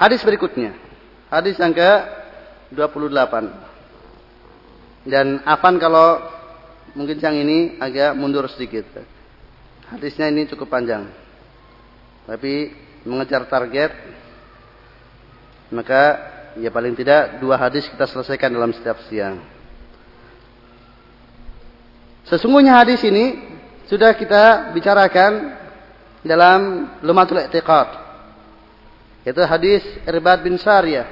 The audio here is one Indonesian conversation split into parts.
Hadis berikutnya. Hadis yang ke 28. Dan afan kalau mungkin yang ini agak mundur sedikit. Hadisnya ini cukup panjang. Tapi mengejar target maka ya paling tidak dua hadis kita selesaikan dalam setiap siang. Sesungguhnya hadis ini sudah kita bicarakan dalam Lumatul I'tiqad. Itu hadis Irbad bin Sariyah.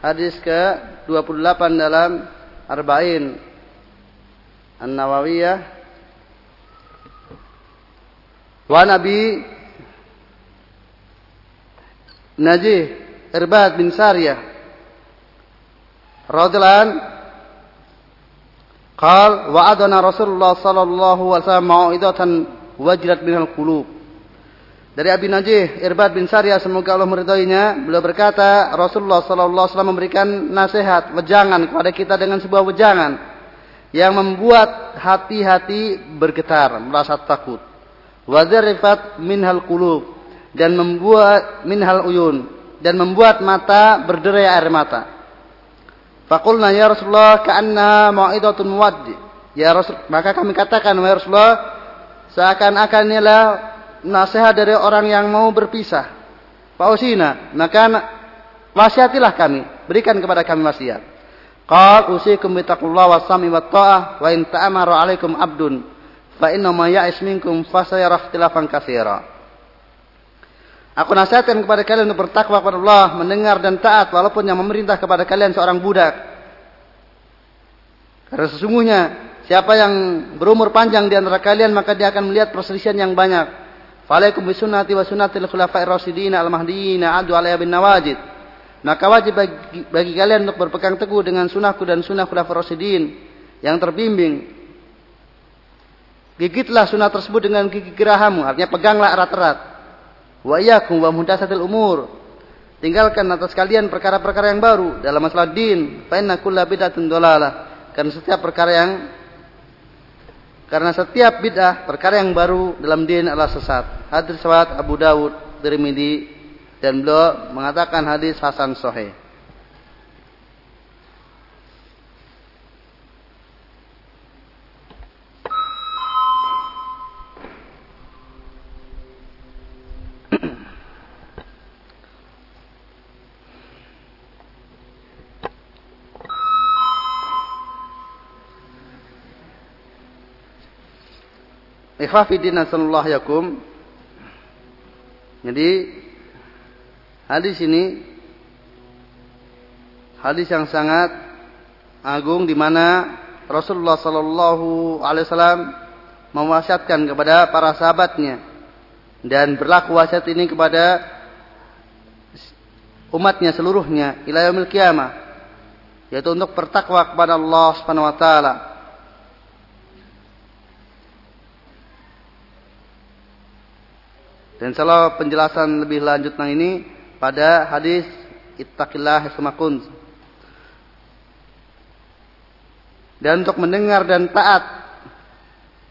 Hadis ke-28 dalam Arba'in An-Nawawiyah. Wa Nabi Najih Irbad bin Sariyah radhiyallahu an قال وعدنا رسول الله صلى الله عليه وسلم موعظة وجلت minal qulub dari Abi Najih Irbad bin Sariyah semoga Allah meridhoinya beliau berkata Rasulullah sallallahu alaihi wasallam memberikan nasihat wejangan kepada kita dengan sebuah wejangan yang membuat hati-hati bergetar merasa takut wadzarifat minhal qulub dan membuat minhal uyun dan membuat mata berderai air mata. Fakulna ya Rasulullah ka'anna ma'idatun muwaddi. Ya Rasul, maka kami katakan ya Rasulullah seakan-akan inilah nasihat dari orang yang mau berpisah. Fausina, maka wasiatilah kami, berikan kepada kami wasiat. Qal usikum bitaqullah wa sami wa ta'ah wa in ta'amaru alaikum abdun fa inna ma ya'is minkum fa sayara ikhtilafan katsira. Aku nasihatkan kepada kalian untuk bertakwa kepada Allah, mendengar dan taat walaupun yang memerintah kepada kalian seorang budak. Karena sesungguhnya siapa yang berumur panjang di antara kalian maka dia akan melihat perselisihan yang banyak. Falaikum bisunnati wa sunnatil khulafa'ir rasyidin al-mahdiyyin adu alaiha bin nawajid. Maka wajib bagi, bagi kalian untuk berpegang teguh dengan sunnahku dan sunnah khulafa'ir rasyidin yang terbimbing. Gigitlah sunnah tersebut dengan gigi gerahamu, artinya peganglah erat-erat. Wa iyyakum wa muhdatsatil umur. Tinggalkan atas kalian perkara-perkara yang baru dalam masalah din. Fa inna kulla bid'atin dolalah. Karena setiap perkara yang karena setiap bid'ah perkara yang baru dalam din adalah sesat. Hadis riwayat Abu Dawud, Tirmidzi dan beliau mengatakan hadis hasan sahih. Ikhwafidin sallallahu yakum. Jadi hadis ini hadis yang sangat agung di mana Rasulullah sallallahu alaihi wasallam mewasiatkan kepada para sahabatnya dan berlaku wasiat ini kepada umatnya seluruhnya ila yaumil qiyamah yaitu untuk bertakwa kepada Allah Subhanahu wa taala Dan salah penjelasan lebih lanjut nang ini pada hadis ittaqillah semakun. Dan untuk mendengar dan taat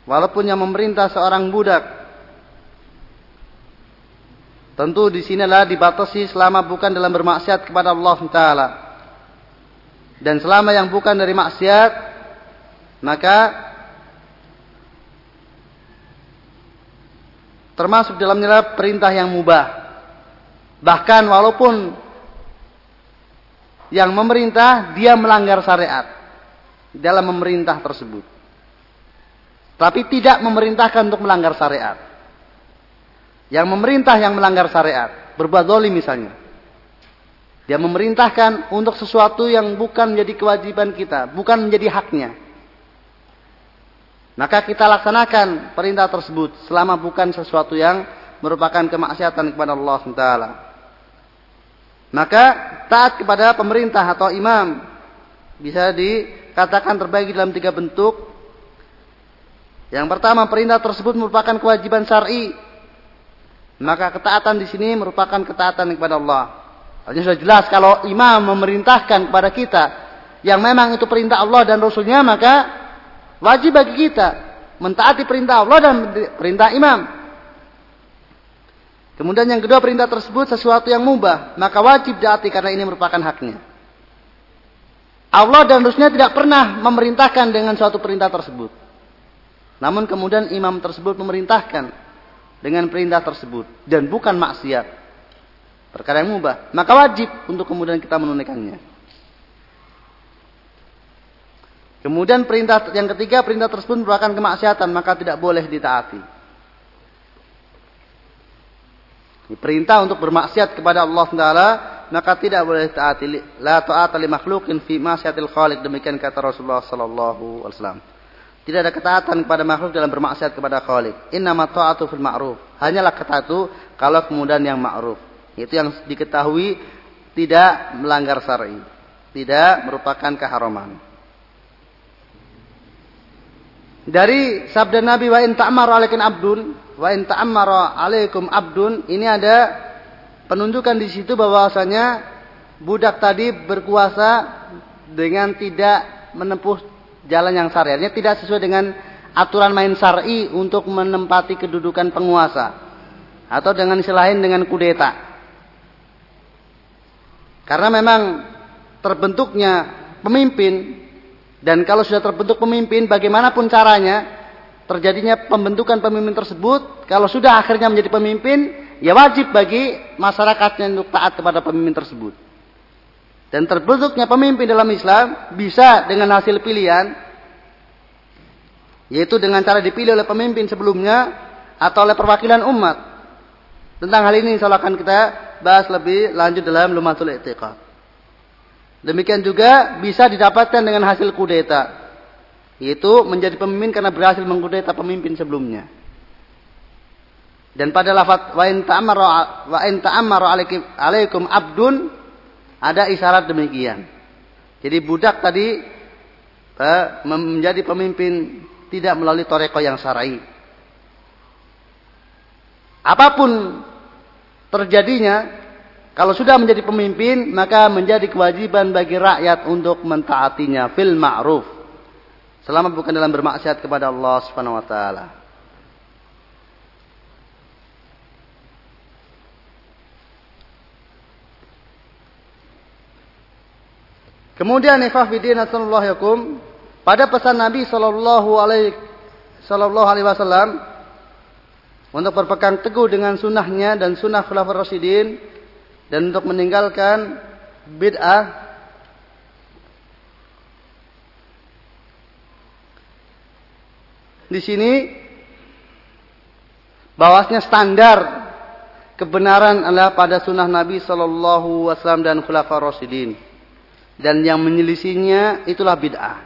walaupun yang memerintah seorang budak tentu di sinilah dibatasi selama bukan dalam bermaksiat kepada Allah taala. Dan selama yang bukan dari maksiat maka termasuk dalamnya perintah yang mubah. Bahkan walaupun yang memerintah dia melanggar syariat dalam memerintah tersebut. Tapi tidak memerintahkan untuk melanggar syariat. Yang memerintah yang melanggar syariat, berbuat dolim misalnya. Dia memerintahkan untuk sesuatu yang bukan menjadi kewajiban kita, bukan menjadi haknya. Maka kita laksanakan perintah tersebut selama bukan sesuatu yang merupakan kemaksiatan kepada Allah SWT. Maka taat kepada pemerintah atau imam bisa dikatakan terbagi dalam tiga bentuk. Yang pertama perintah tersebut merupakan kewajiban syar'i. Maka ketaatan di sini merupakan ketaatan kepada Allah. Artinya sudah jelas kalau imam memerintahkan kepada kita yang memang itu perintah Allah dan Rasulnya maka Wajib bagi kita mentaati perintah Allah dan perintah imam. Kemudian yang kedua perintah tersebut sesuatu yang mubah, maka wajib diati karena ini merupakan haknya. Allah dan Rasulnya tidak pernah memerintahkan dengan suatu perintah tersebut. Namun kemudian imam tersebut memerintahkan dengan perintah tersebut dan bukan maksiat. Perkara yang mubah, maka wajib untuk kemudian kita menunaikannya. Kemudian perintah yang ketiga, perintah tersebut merupakan kemaksiatan, maka tidak boleh ditaati. Perintah untuk bermaksiat kepada Allah Taala maka tidak boleh taati la ta'ata li makhluqin fi ma'siyatil khaliq demikian kata Rasulullah sallallahu alaihi wasallam. Tidak ada ketaatan kepada makhluk dalam bermaksiat kepada Khalik. Innama ta'atu fil ma'ruf. Hanyalah ketaatu kalau kemudian yang ma'ruf. Itu yang diketahui tidak melanggar syar'i, tidak merupakan keharaman. Dari sabda Nabi wa in ta'mar alaikin abdun wa in ta'ammara alaikum abdun ini ada penunjukan di situ bahwasanya budak tadi berkuasa dengan tidak menempuh jalan yang syar'i. Artinya tidak sesuai dengan aturan main syar'i untuk menempati kedudukan penguasa atau dengan istilah lain dengan kudeta. Karena memang terbentuknya pemimpin dan kalau sudah terbentuk pemimpin bagaimanapun caranya terjadinya pembentukan pemimpin tersebut, kalau sudah akhirnya menjadi pemimpin, ya wajib bagi masyarakatnya untuk taat kepada pemimpin tersebut. Dan terbentuknya pemimpin dalam Islam bisa dengan hasil pilihan, yaitu dengan cara dipilih oleh pemimpin sebelumnya atau oleh perwakilan umat. Tentang hal ini insya Allah akan kita bahas lebih lanjut dalam Lumatul I'tiqad. Demikian juga bisa didapatkan dengan hasil kudeta yaitu menjadi pemimpin karena berhasil mengkudeta pemimpin sebelumnya. Dan pada lafaz wa in ta'amara alaikum abdun ada isyarat demikian. Jadi budak tadi eh, menjadi pemimpin tidak melalui toreko yang syar'i. Apa pun terjadinya, kalau sudah menjadi pemimpin, maka menjadi kewajiban bagi rakyat untuk mentaatinya fil ma'ruf selama bukan dalam bermaksiat kepada Allah Subhanahu wa taala. Kemudian ifah fidin yakum pada pesan Nabi sallallahu alaihi sallallahu alaihi wasallam untuk berpegang teguh dengan sunnahnya dan sunnah khulafur rasyidin dan untuk meninggalkan bid'ah di sini bahwasanya standar kebenaran adalah pada sunnah Nabi Shallallahu Wasallam dan Khulafaur Rasidin dan yang menyelisinya itulah bid'ah.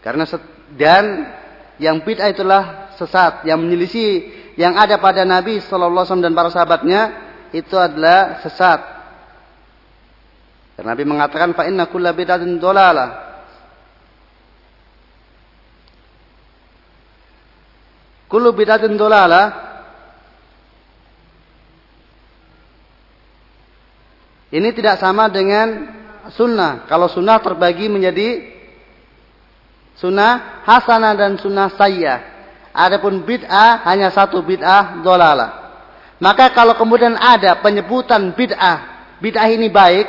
Karena dan yang bid'ah itulah sesat yang menyelisih yang ada pada Nabi Shallallahu Wasallam dan para sahabatnya itu adalah sesat karena Nabi mengatakan fa inna kulla bid'atin dolalah Kullu bidatin dolala. Ini tidak sama dengan sunnah. Kalau sunnah terbagi menjadi sunnah hasanah dan sunnah sayyah. Adapun bid'ah hanya satu bid'ah dolala. Maka kalau kemudian ada penyebutan bid'ah, bid'ah ini baik,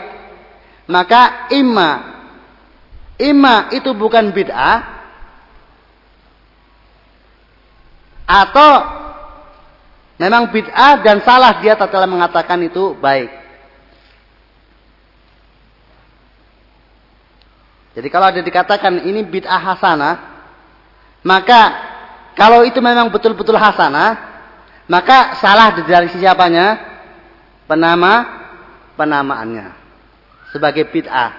maka imma imma itu bukan bid'ah Atau memang bid'ah dan salah dia tatkala mengatakan itu baik. Jadi kalau ada dikatakan ini bid'ah hasanah, maka kalau itu memang betul-betul hasanah, maka salah dari siapanya? Penama penamaannya sebagai bid'ah.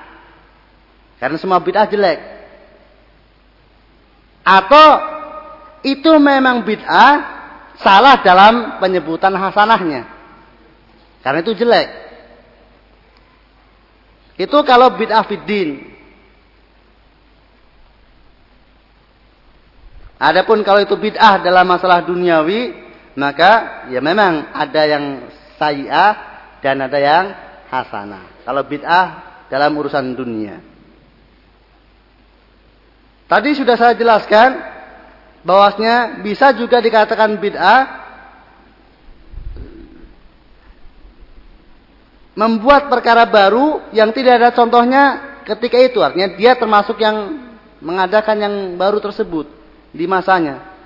Karena semua bid'ah jelek. Atau itu memang bid'ah salah dalam penyebutan hasanahnya. Karena itu jelek. Itu kalau bid'ah fiddin. Adapun kalau itu bid'ah dalam masalah duniawi, maka ya memang ada yang sayi'ah dan ada yang hasanah. Kalau bid'ah dalam urusan dunia. Tadi sudah saya jelaskan bahwasanya bisa juga dikatakan bid'ah membuat perkara baru yang tidak ada contohnya ketika itu artinya dia termasuk yang mengadakan yang baru tersebut di masanya.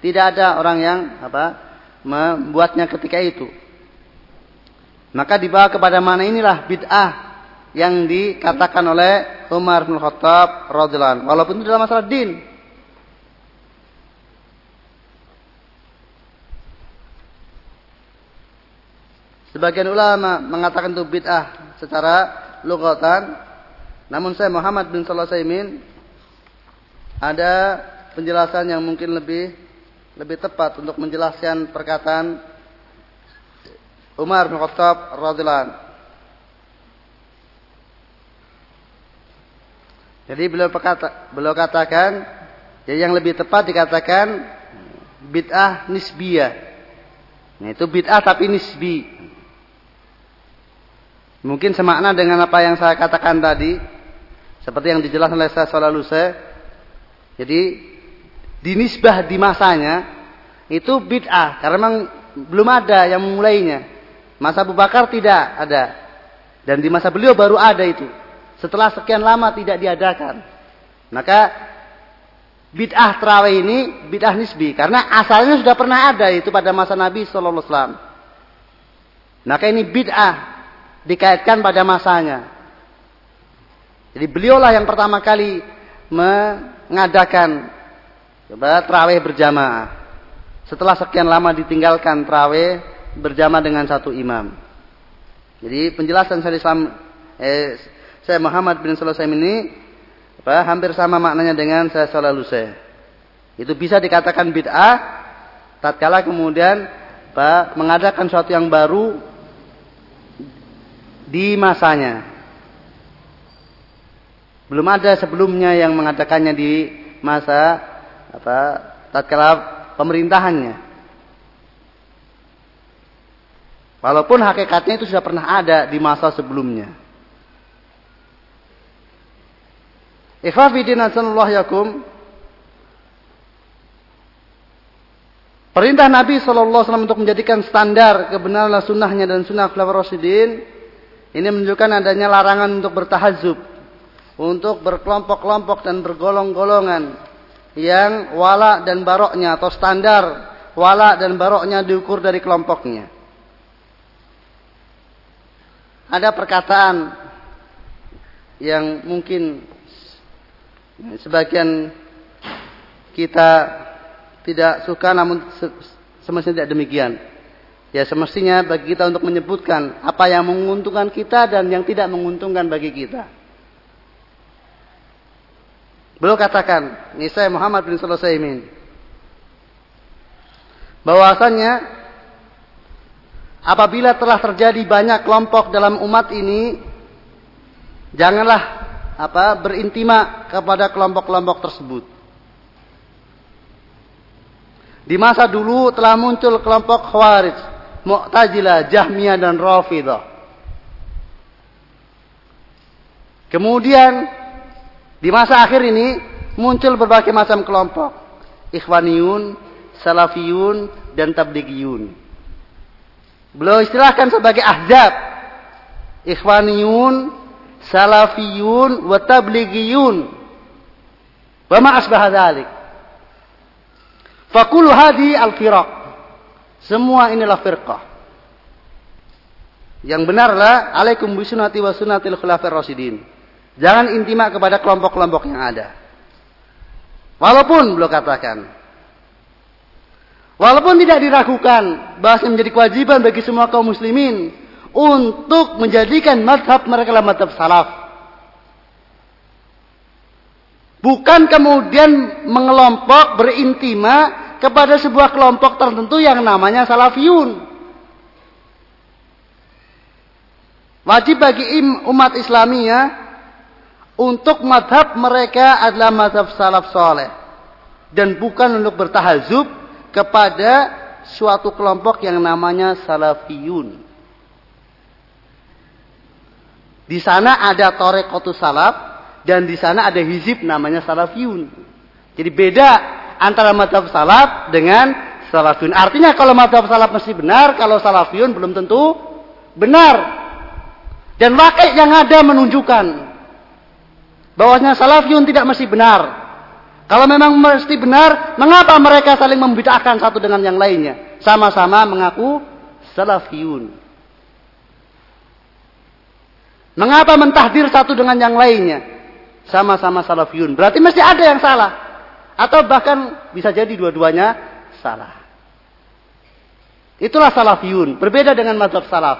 Tidak ada orang yang apa membuatnya ketika itu. Maka dibawa kepada mana inilah bid'ah yang dikatakan oleh Umar bin Khattab radhiyallahu walaupun itu dalam masalah din. Sebagian ulama mengatakan itu bid'ah secara lugatan. Namun saya Muhammad bin Sulaiman ada penjelasan yang mungkin lebih lebih tepat untuk menjelaskan perkataan Umar bin Khattab radhiyallahu Jadi beliau berkata, beliau katakan ya yang lebih tepat dikatakan bid'ah nisbiyah. Nah, itu bid'ah tapi nisbi. Mungkin semakna dengan apa yang saya katakan tadi. Seperti yang dijelaskan oleh saya selalu saya. Jadi dinisbah di masanya itu bid'ah karena memang belum ada yang memulainya. Masa Abu Bakar tidak ada. Dan di masa beliau baru ada itu. Setelah sekian lama tidak diadakan. Maka bid'ah terawih ini bid'ah nisbi karena asalnya sudah pernah ada itu pada masa Nabi sallallahu alaihi wasallam. Maka ini bid'ah dikaitkan pada masanya. Jadi beliaulah yang pertama kali mengadakan coba terawih berjamaah. Setelah sekian lama ditinggalkan terawih berjamaah dengan satu imam. Jadi penjelasan saya Islam eh, saya Muhammad bin Sulaiman ini apa, hampir sama maknanya dengan saya selalu saya. Itu bisa dikatakan bid'ah tatkala kemudian apa, mengadakan sesuatu yang baru di masanya. Belum ada sebelumnya yang mengatakannya di masa apa tatkala pemerintahannya. Walaupun hakikatnya itu sudah pernah ada di masa sebelumnya. Ikhwafidin yakum. Perintah Nabi SAW untuk menjadikan standar kebenaran sunnahnya dan sunnah khulafah Rasidin ini menunjukkan adanya larangan untuk bertahazub, untuk berkelompok-kelompok dan bergolong-golongan yang wala dan baroknya atau standar wala dan baroknya diukur dari kelompoknya. Ada perkataan yang mungkin sebagian kita tidak suka namun semestinya tidak demikian. Ya semestinya bagi kita untuk menyebutkan apa yang menguntungkan kita dan yang tidak menguntungkan bagi kita. Beliau katakan, ini Muhammad bin Sulaiman. Bahwasannya apabila telah terjadi banyak kelompok dalam umat ini, janganlah apa berintima kepada kelompok-kelompok tersebut. Di masa dulu telah muncul kelompok Khawarij Mu'tazilah, Jahmiyah dan Rafidah. Kemudian di masa akhir ini muncul berbagai macam kelompok. Ikhwaniyun, Salafiyun, dan Tabligiyun. Beliau istilahkan sebagai ahzab. Ikhwaniyun, Salafiyun, wa Tabligiyun. Wa ma dhalik. Fakulu hadi al-firaq. Semua inilah firqah. Yang benarlah alaikum bisunati wa sunnatil khulafir rasyidin. Jangan intima kepada kelompok-kelompok yang ada. Walaupun beliau katakan. Walaupun tidak diragukan bahwa menjadi kewajiban bagi semua kaum muslimin untuk menjadikan madhab mereka madhab salaf. Bukan kemudian mengelompok berintima kepada sebuah kelompok tertentu yang namanya salafiyun. Wajib bagi umat Islamiyah untuk madhab mereka adalah madhab salaf soleh. Dan bukan untuk bertahazub kepada suatu kelompok yang namanya salafiyun. Di sana ada torekotus salaf dan di sana ada hizib namanya salafiyun. Jadi beda antara madhab salaf dengan salafiyun. Artinya kalau madhab salaf mesti benar, kalau salafiyun belum tentu benar. Dan wakil yang ada menunjukkan bahwasanya salafiyun tidak mesti benar. Kalau memang mesti benar, mengapa mereka saling membidahkan satu dengan yang lainnya? Sama-sama mengaku salafiyun. Mengapa mentahdir satu dengan yang lainnya? Sama-sama salafiyun. Berarti mesti ada yang salah. Atau bahkan bisa jadi dua-duanya salah. Itulah salafiyun. Berbeda dengan mazhab salaf.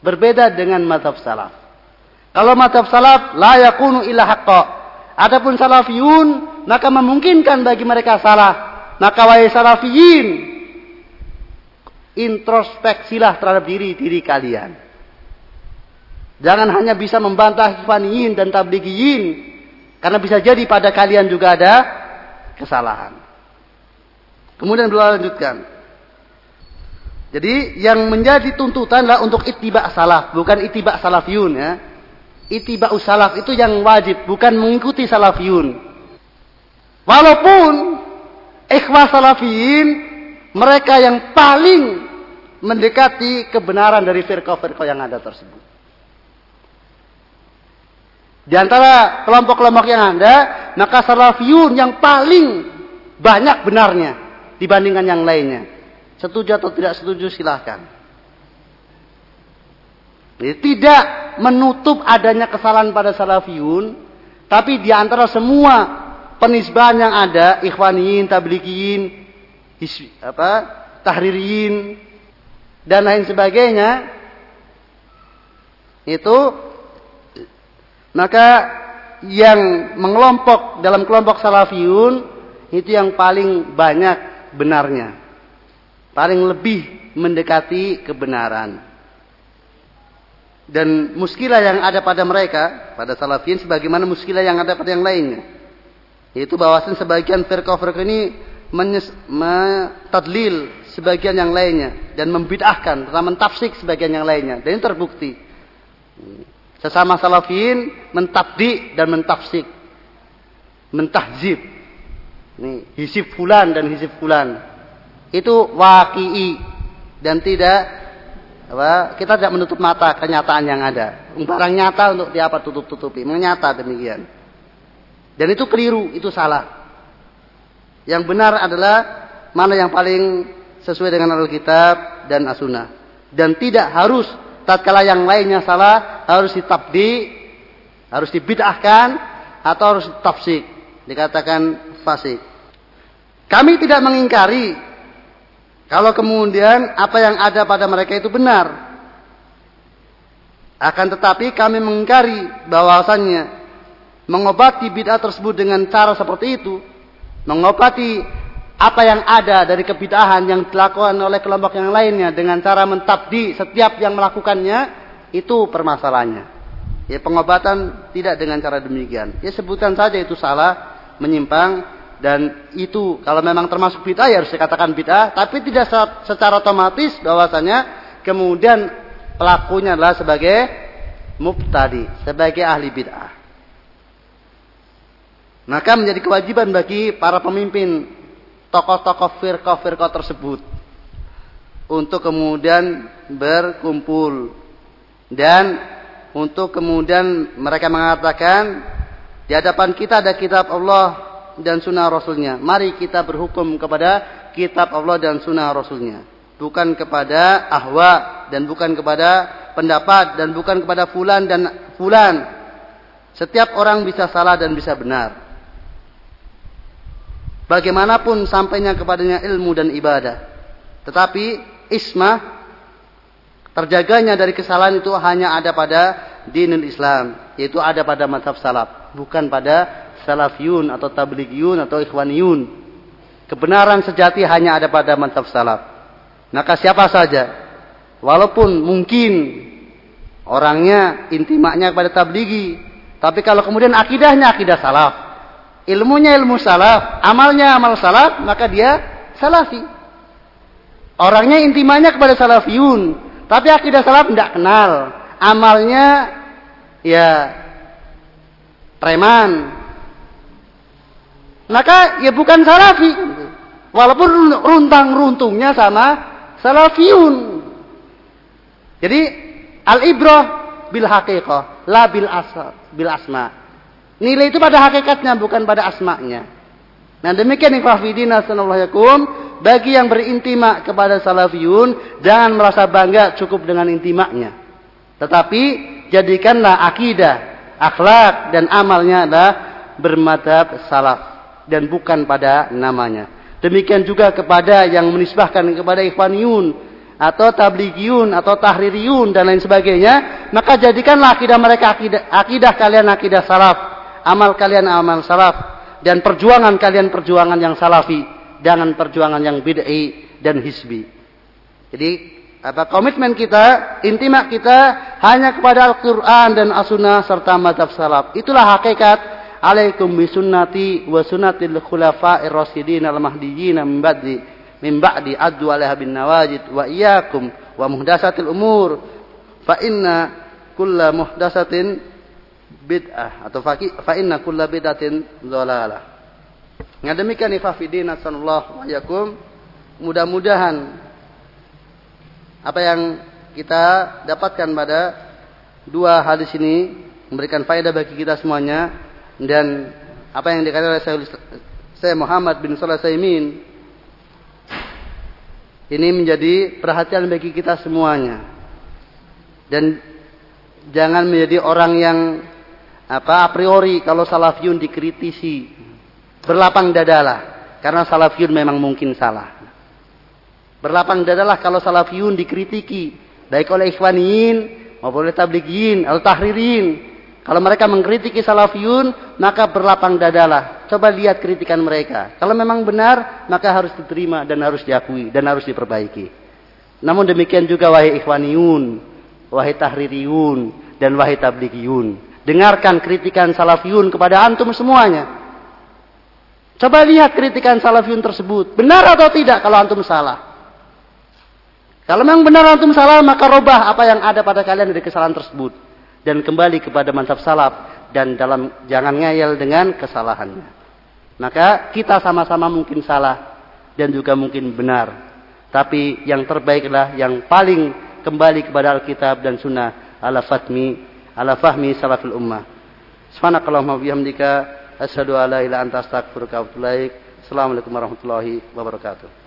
Berbeda dengan madhab salaf. Kalau madhab salaf, la yakunu illa haqqa. Adapun salafiyun, maka memungkinkan bagi mereka salah. Maka wahai salafiyin, introspeksilah terhadap diri diri kalian. Jangan hanya bisa membantah hifaniyin dan tabligiyin. Karena bisa jadi pada kalian juga ada kesalahan. Kemudian beliau lanjutkan. Jadi yang menjadi tuntutan adalah untuk ittiba salaf, bukan ittiba salafiyun ya. Ittiba salaf itu yang wajib, bukan mengikuti salafiyun. Walaupun ikhwah salafiyin mereka yang paling mendekati kebenaran dari firqah-firqah yang ada tersebut. Di antara kelompok-kelompok yang ada, maka salafiyun yang paling banyak benarnya dibandingkan yang lainnya. Setuju atau tidak setuju silahkan. Jadi, tidak menutup adanya kesalahan pada salafiyun, tapi di antara semua penisbahan yang ada, ikhwaniyin, tabligiyin, apa, tahririyin, dan lain sebagainya, itu maka yang mengelompok dalam kelompok salafiyun itu yang paling banyak benarnya paling lebih mendekati kebenaran. Dan muskilah yang ada pada mereka, pada salafin, sebagaimana muskilah yang ada pada yang lainnya. Yaitu bahwasan sebagian firqah-firqah ini mentadlil sebagian yang lainnya. Dan membid'ahkan, serta mentafsik sebagian yang lainnya. Dan ini terbukti. Sesama salafin mentabdi dan mentafsik. Mentahzib. Ini hisib fulan dan hisib fulan itu waki'i dan tidak apa, kita tidak menutup mata kenyataan yang ada. Barang nyata untuk diapa tutup-tutupi, menyata demikian. Dan itu keliru, itu salah. Yang benar adalah mana yang paling sesuai dengan Alkitab dan As-Sunnah. Dan tidak harus tatkala yang lainnya salah harus ditabdi, harus dibid'ahkan atau harus tafsik, dikatakan fasik. Kami tidak mengingkari kalau kemudian apa yang ada pada mereka itu benar. Akan tetapi kami mengingkari bahwasannya mengobati bid'ah tersebut dengan cara seperti itu, mengobati apa yang ada dari kebid'ahan yang dilakukan oleh kelompok yang lainnya dengan cara mentabdi setiap yang melakukannya, itu permasalahannya. Ya pengobatan tidak dengan cara demikian. Ya sebutkan saja itu salah, menyimpang, dan itu kalau memang termasuk bid'ah ya harus dikatakan bid'ah, tapi tidak secara otomatis bahwasanya kemudian pelakunya adalah sebagai mubtadi, sebagai ahli bid'ah. Maka menjadi kewajiban bagi para pemimpin tokoh-tokoh firqah-firqah tersebut untuk kemudian berkumpul dan untuk kemudian mereka mengatakan di hadapan kita ada kitab Allah dan sunnah Rasulnya. Mari kita berhukum kepada kitab Allah dan sunnah Rasulnya. Bukan kepada ahwa dan bukan kepada pendapat dan bukan kepada fulan dan fulan. Setiap orang bisa salah dan bisa benar. Bagaimanapun sampainya kepadanya ilmu dan ibadah. Tetapi ismah terjaganya dari kesalahan itu hanya ada pada dinul Islam. Yaitu ada pada madhab salaf. Bukan pada salafiyun atau tabligiyun atau ikhwaniyun. Kebenaran sejati hanya ada pada mantap salaf. Maka siapa saja, walaupun mungkin orangnya intimaknya kepada tablighi, tapi kalau kemudian akidahnya akidah salaf, ilmunya ilmu salaf, amalnya amal salaf, maka dia salafi. Orangnya intimaknya kepada salafiyun, tapi akidah salaf tidak kenal. Amalnya ya preman, maka ya bukan salafi. Walaupun runtang runtungnya sama salafiyun. Jadi al-ibrah bil haqiqah, la bil asma, bil asma. Nilai itu pada hakikatnya bukan pada asmanya. Nah demikian ikhwafidina yakum bagi yang berintimak kepada salafiyun jangan merasa bangga cukup dengan intimaknya. Tetapi jadikanlah akidah, akhlak dan amalnya adalah bermadhab salaf dan bukan pada namanya. Demikian juga kepada yang menisbahkan kepada ikhwaniyun atau tabligiyun atau tahririyun dan lain sebagainya, maka jadikanlah akidah mereka akidah, akidah kalian akidah salaf, amal kalian amal salaf dan perjuangan kalian perjuangan yang salafi, jangan perjuangan yang bid'i dan hisbi. Jadi apa komitmen kita, intimak kita hanya kepada Al-Qur'an dan As-Sunnah serta mazhab salaf. Itulah hakikat alaikum bisunnati wa sunnatil khulafa'ir rasyidin al mahdiyyin min ba'di min ba'di addu 'alaiha bin nawajid wa iyyakum wa muhdatsatil umur. Fa inna kulla muhdatsatin bid'ah atau fa inna kulla bid'atin dhalalah. Nah demikian ifafidin sallallahu alaikum mudah-mudahan apa yang kita dapatkan pada dua hadis ini memberikan faedah bagi kita semuanya dan apa yang dikatakan oleh saya Muhammad bin Salah Saimin ini menjadi perhatian bagi kita semuanya. Dan jangan menjadi orang yang apa a priori kalau salafiyun dikritisi berlapang dadalah. Karena salafiyun memang mungkin salah. Berlapang dadalah kalau salafiyun dikritiki baik oleh ikhwaniyin maupun oleh tabligiyin atau tahririn kalau mereka mengkritiki salafiyun, maka berlapang dadalah. Coba lihat kritikan mereka. Kalau memang benar, maka harus diterima dan harus diakui dan harus diperbaiki. Namun demikian juga wahai ikhwaniyun, wahai tahririyun, dan wahai tabligiyun. Dengarkan kritikan salafiyun kepada antum semuanya. Coba lihat kritikan salafiyun tersebut. Benar atau tidak kalau antum salah. Kalau memang benar antum salah, maka robah apa yang ada pada kalian dari kesalahan tersebut dan kembali kepada mantap salaf dan dalam jangan ngayal dengan kesalahannya. Maka kita sama-sama mungkin salah dan juga mungkin benar. Tapi yang terbaiklah yang paling kembali kepada Alkitab dan Sunnah ala fatmi ala fahmi salafil ummah. Subhanakallahumma bihamdika asyhadu an la ilaha illa anta astaghfiruka wa atubu ilaik. Assalamualaikum warahmatullahi wabarakatuh.